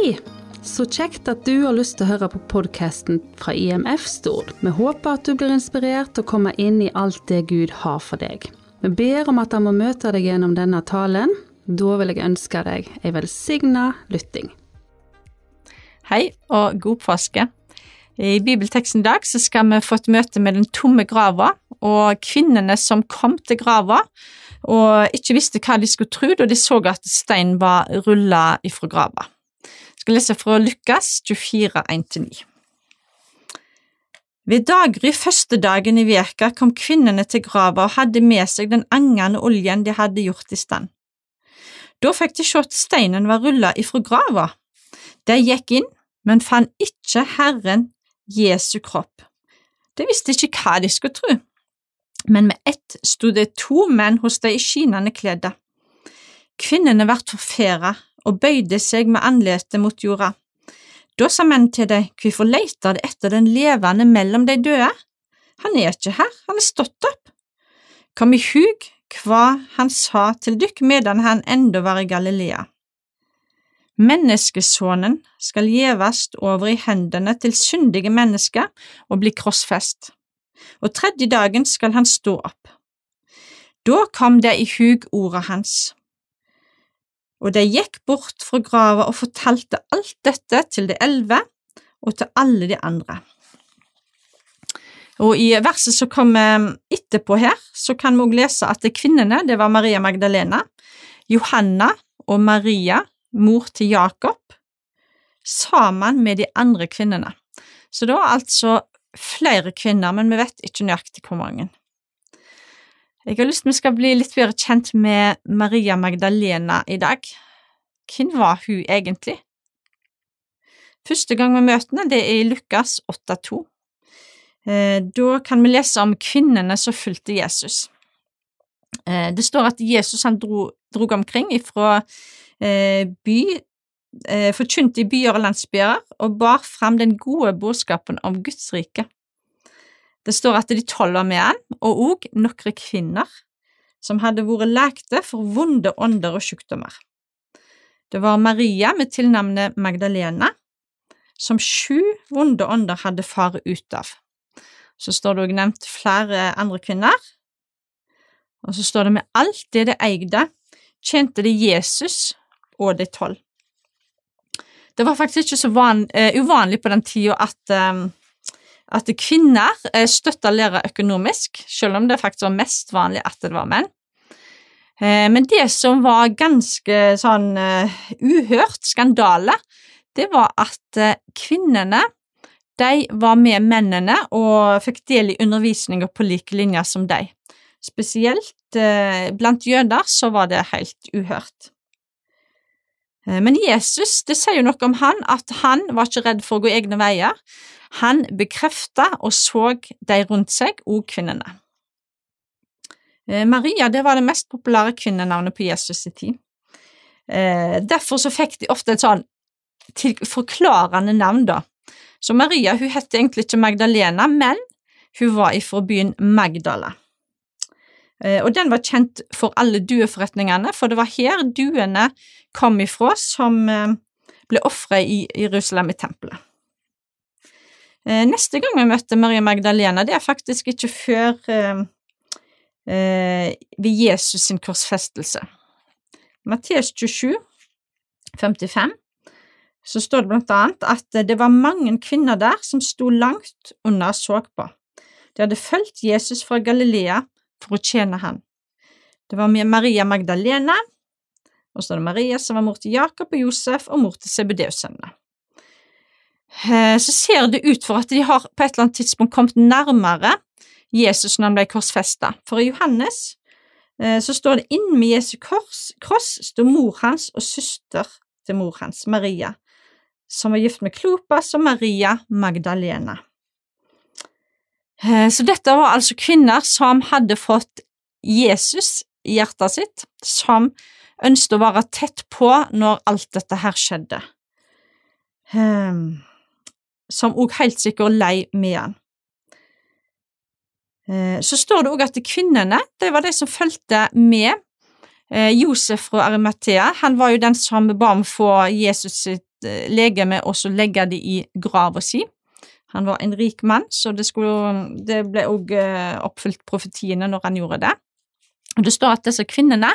Hei! Så kjekt at du har lyst til å høre på podkasten fra IMF Stord. Vi håper at du blir inspirert til å komme inn i alt det Gud har for deg. Vi ber om at han må møte deg gjennom denne talen. Da vil jeg ønske deg ei velsigna lytting. Hei og god påske. I bibelteksten i dag så skal vi få et møte med den tomme grava og kvinnene som kom til grava og ikke visste hva de skulle tro da de så at steinen var rulla ifra grava. Skal lese fra Lukas 24, 1-9. Ved daggry første dagen i veka kom kvinnene til grava og hadde med seg den angende oljen de hadde gjort i stand. Da fikk de se at steinen var rulla ifra grava. De gikk inn, men fant ikke Herren Jesu kropp. De visste ikke hva de skulle tro, men med ett sto det to menn hos de i skinnende kledde. Kvinnene ble forferda og bøyde seg med andletet mot jorda. Da sa menn til dem, hvorfor leter de etter den levende mellom de døde? Han er ikke her, han er stått opp. Kom i hug hva han sa til dykk medan han enda var i Galilea. Menneskesonen skal gjevast over i hendene til syndige mennesker og bli krossfest, og tredje dagen skal han stå opp. Da kom det i hug ordet hans og de gikk bort fra grava og fortalte alt dette til de elleve og til alle de andre. Og I verset som kommer etterpå her, så kan vi også lese at kvinnene, det var Maria Magdalena, Johanna og Maria, mor til Jakob, sammen med de andre kvinnene. Så det var altså flere kvinner, men vi vet ikke nøyaktig hvor mange. Jeg har lyst til vi skal bli litt bedre kjent med Maria Magdalena i dag. Hvem var hun egentlig? Første gang møter henne, det er i Lukas 8,2. Da kan vi lese om kvinnene som fulgte Jesus. Det står at Jesus han dro, drog omkring ifra by, forkynte i byer og landsbyer og bar fram den gode budskapen om Guds rike. Det står at de tolv var med og òg noen kvinner som hadde vært lekte for vonde ånder og sykdommer. Det var Maria med tilnavnet Magdalena, som sju vonde ånder hadde faret ut av. Så står det òg nevnt flere andre kvinner, og så står det med alt det de eide, tjente de Jesus og de tolv. Det var faktisk ikke så van, uh, uvanlig på den tida at uh, at kvinner støtta lærere økonomisk, selv om det faktisk var mest vanlig at det var menn. Men det som var ganske sånn uhørt, skandale, det var at kvinnene de var med mennene og fikk del i undervisninga på like linje som de. Spesielt blant jøder så var det helt uhørt. Men Jesus, det sier jo noe om han, at han var ikke redd for å gå egne veier. Han bekrefta og så de rundt seg, og kvinnene. Maria det var det mest populære kvinnenavnet på Jesus' i tid. Derfor så fikk de ofte et sånn forklarende navn, da. Så Maria hun het egentlig ikke Magdalena, men hun var ifra byen Magdala. Og den var kjent for alle dueforretningene, for det var her duene kom ifra som ble ofret i Jerusalem i tempelet. Neste gang vi møtte Maria Magdalena, det er faktisk ikke før eh, ved Jesus sin korsfestelse. Matteus 27, 55, så står det blant annet at det var mange kvinner der som sto langt unna og så på. De hadde fulgt Jesus fra Galilea for å tjene han. Det var Maria Magdalena, og så er det Maria som var mor til Jakob og Josef og mor til Sebedeus-sønnene. Så ser det ut for at de har på et eller annet tidspunkt kommet nærmere Jesus når han ble korsfesta, for i Johannes så står det inn med Jesu kors, kross står mor hans og søster til mor hans, Maria, som var gift med Klopas og Maria Magdalena. Så dette var altså kvinner som hadde fått Jesus i hjertet sitt, som ønsket å være tett på når alt dette her skjedde, som òg helt sikkert lei med han. Så står det òg at kvinnene, det var de som fulgte med Josef fra Arimathea. Han var jo den som ba om å få Jesus sitt legeme og så legge de i grava si. Han var en rik mann, så det, skulle, det ble òg oppfylt profetiene når han gjorde det. Og Det står at disse kvinnene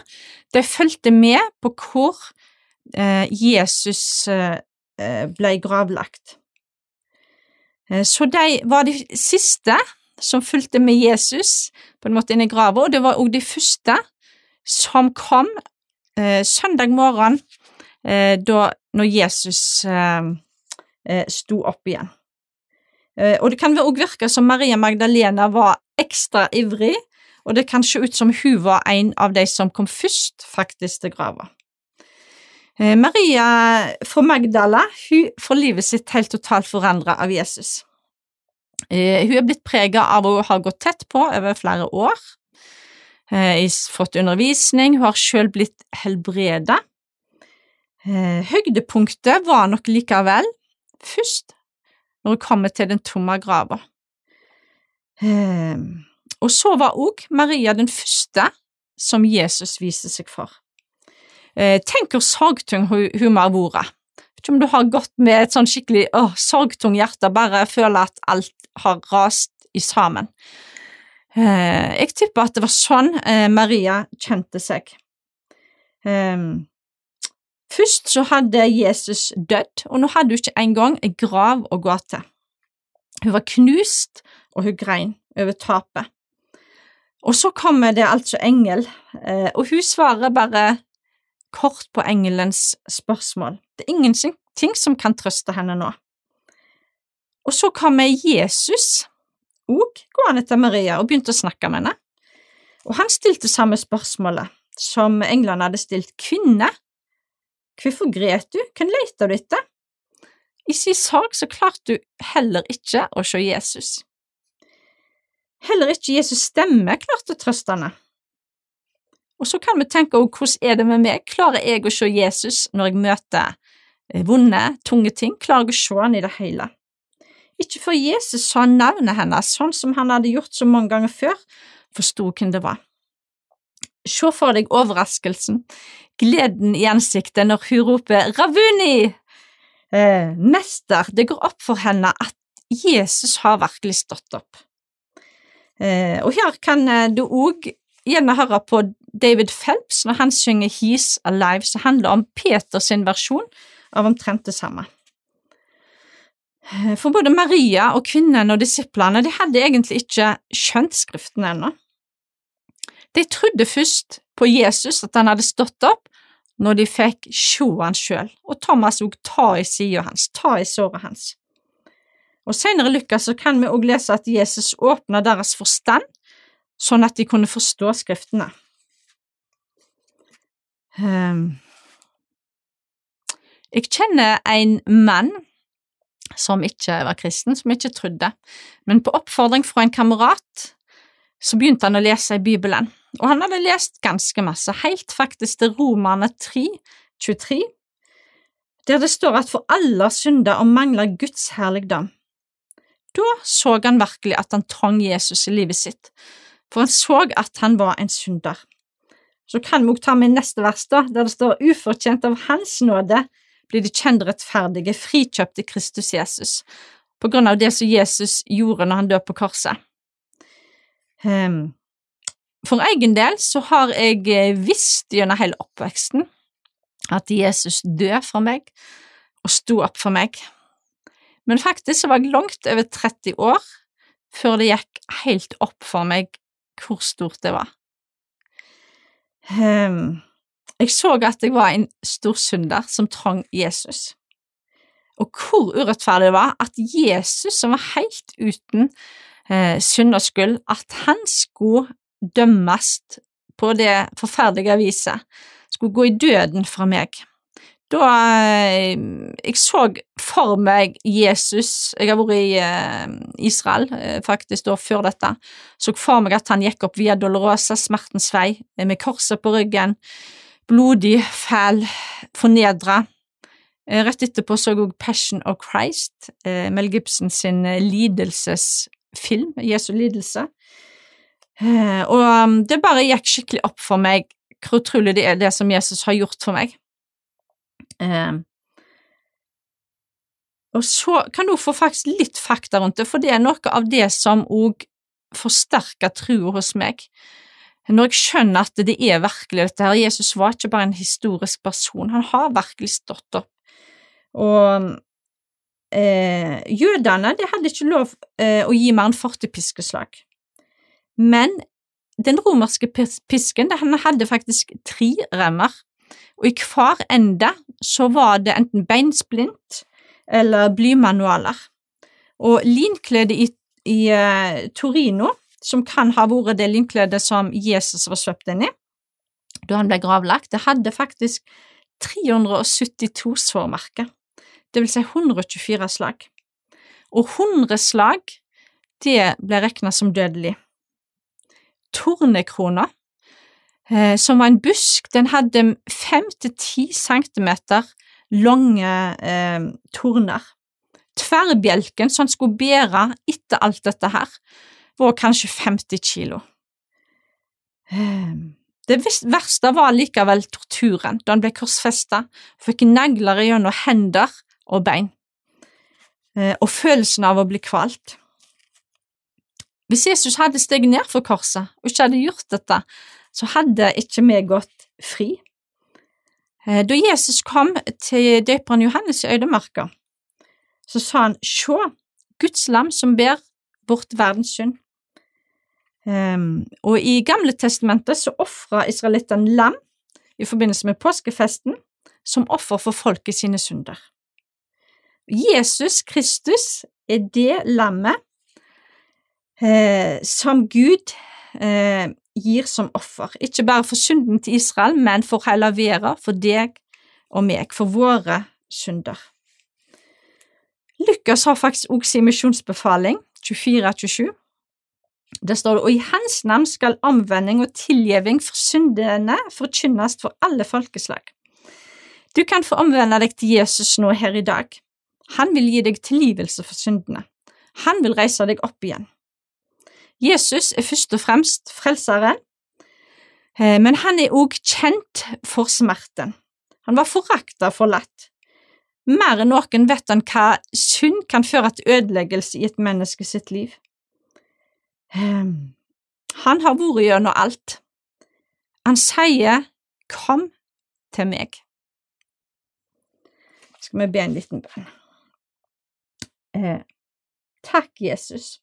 de fulgte med på hvor eh, Jesus eh, ble gravlagt. Eh, så de var de siste som fulgte med Jesus på en måte inn i grava, og det var òg de første som kom eh, søndag morgen eh, da når Jesus eh, eh sto opp igjen. Eh, og det kan òg virke som Maria Magdalena var ekstra ivrig, og det kan se ut som hun var en av de som kom først faktisk til grava. Eh, Maria fra Magdala hun får livet sitt helt totalt forandret av Jesus. Eh, hun er blitt preget av å ha gått tett på over flere år, eh, fått undervisning, hun har selv blitt helbredet. Høydepunktet var nok likevel først når hun kommer til den tomme grava. Og så var òg Maria den første som Jesus viste seg for. Eh, tenk hvor sorgtung hun, hun må ha vært. Ikke om du har gått med et sånn skikkelig sorgtung hjerte, bare føler at alt har rast i sammen. Eh, jeg tipper at det var sånn eh, Maria kjente seg. Ehm, først så hadde Jesus dødd, og nå hadde hun ikke engang en grav å gå til. Hun var knust, og hun grein over tapet. Og så kommer det altså engel, og hun svarer bare kort på engelens spørsmål. Det er ingenting som kan trøste henne nå. Og så kommer Jesus òg gående til Maria og begynte å snakke med henne. Og han stilte samme spørsmålet som englene hadde stilt kvinne. Hvorfor gret du, hvem leter du etter? I sin sak så klarte du heller ikke å se Jesus. Heller ikke Jesus' stemme klarte å trøste henne. Og så kan vi tenke også, hvordan er det med meg, klarer jeg å se Jesus når jeg møter eh, vonde, tunge ting, klarer jeg å se han i det hele? Ikke før Jesus sa navnet hennes, sånn som han hadde gjort så mange ganger før, forsto hvem det var. Se for deg overraskelsen, gleden i ansiktet når hun roper Ravuni! Eh, mester, det går opp for henne at Jesus har virkelig stått opp. Eh, og her kan eh, du òg gjerne høre på David Phelps når han synger He's Alive, som handler om Peters versjon av omtrent det samme. For både Maria og kvinnen og disiplene de hadde egentlig ikke skjønt Skriften ennå. De trodde først på Jesus, at han hadde stått opp, når de fikk se han sjøl, og Thomas òg ta i sida hans, ta i såret hans. Og Senere i Lukas kan vi òg lese at Jesus åpna deres forstand, sånn at de kunne forstå Skriftene. Ehm, jeg kjenner en mann som ikke var kristen, som ikke trodde, men på oppfordring fra en kamerat så begynte han å lese i Bibelen, og han hadde lest ganske masse, helt faktisk til Romane 3, 23, der det står at for alle synder og mangler Guds herligdom. Da så han virkelig at han trang Jesus i livet sitt, for han så at han var en synder. Så kan vi også ta med neste vers, da, der det står ufortjent av Hans nåde blir de kjent rettferdige, frikjøpte Kristus Jesus, på grunn av det som Jesus gjorde når han døde på korset. Um, for egen del så har jeg eh, visst gjennom hele oppveksten at Jesus døde for meg og sto opp for meg, men faktisk så var jeg langt over 30 år før det gikk helt opp for meg hvor stort det var. Um, jeg så at jeg var en stor synder som trang Jesus. Og hvor urettferdig det var at Jesus, som var helt uten eh, synd og skyld, at han skulle dømmes på det forferdelige viset, skulle gå i døden fra meg. Da eh, jeg så for meg Jesus Jeg har vært i eh, Israel eh, faktisk da før dette. Så for meg at han gikk opp via Dolorosa, smertens vei, med korset på ryggen, blodig, fæl, fornedra. Rett etterpå så jeg også Passion of Christ, Mel Gibson sin lidelsesfilm, Jesu lidelse. Og um, det bare gikk skikkelig opp for meg hvor utrolig det er det som Jesus har gjort for meg. Eh, og så kan du få faktisk litt fakta rundt det, for det er noe av det som òg forsterker trua hos meg. Når jeg skjønner at det er virkelig dette her, Jesus var ikke bare en historisk person, han har virkelig stått opp. Og eh, jødene de hadde ikke lov eh, å gi mer enn 40 piskeslag. Men den romerske pisken den hadde faktisk tre remmer, og i hver ende så var det enten beinsplint eller blymanualer. Og linkledet i, i uh, Torino, som kan ha vært det linkledet som Jesus var svøpt inn i da han ble gravlagt, det hadde faktisk 372 sårmerker, det vil si 124 slag. Og 100 slag, det ble regna som dødelig. Tornekrona, eh, som var en busk, den hadde fem til ti centimeter lange eh, torner. Tverrbjelken som skulle bære etter alt dette her, var kanskje 50 kilo. Eh, det verste var likevel torturen da han ble korsfesta fikk negler gjennom hender og bein, eh, og følelsen av å bli kvalt. Hvis Jesus hadde steget ned for korset og ikke hadde gjort dette, så hadde ikke vi gått fri. Eh, da Jesus kom til døperen Johannes i øydemarka, så sa han, Sjå, Guds lam som ber bort verdens synd. Um, og i Gamle testamentet så ofra israelittene lam i forbindelse med påskefesten som offer for folket sine synder. Jesus Kristus er det lammet eh, som Gud eh, gir som offer, ikke bare for synden til Israel, men for hele verden, for deg og meg, for våre synder. Lukas har faktisk også sin misjonsbefaling, 24-27. Der står det, og i hans navn skal omvending og tilgjeving for syndene forkynnes for alle folkeslag. Du kan få omvende deg til Jesus nå her i dag. Han vil gi deg tilgivelse for syndene. Han vil reise deg opp igjen. Jesus er først og fremst frelseren, eh, men han er også kjent for smerten. Han var forakta og forlatt. Mer enn noen vet han hva synd kan føre til ødeleggelse i et menneske sitt liv. Ehm, han har vært gjennom alt. Han sier kom til meg. Skal vi be en liten bønn? Eh, takk, Jesus,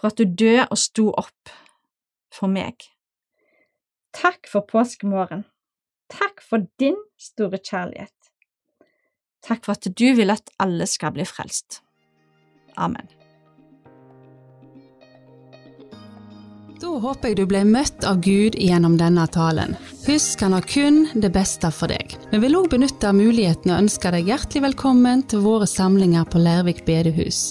for at du døde og sto opp for meg. Takk for påskemorgen. Takk for din store kjærlighet. Takk for at du vil at alle skal bli frelst. Amen. Da håper jeg du ble møtt av Gud gjennom denne talen. Husk, han har kun det beste for deg. Vi vil òg benytte muligheten og ønske deg hjertelig velkommen til våre samlinger på Lærvik bedehus.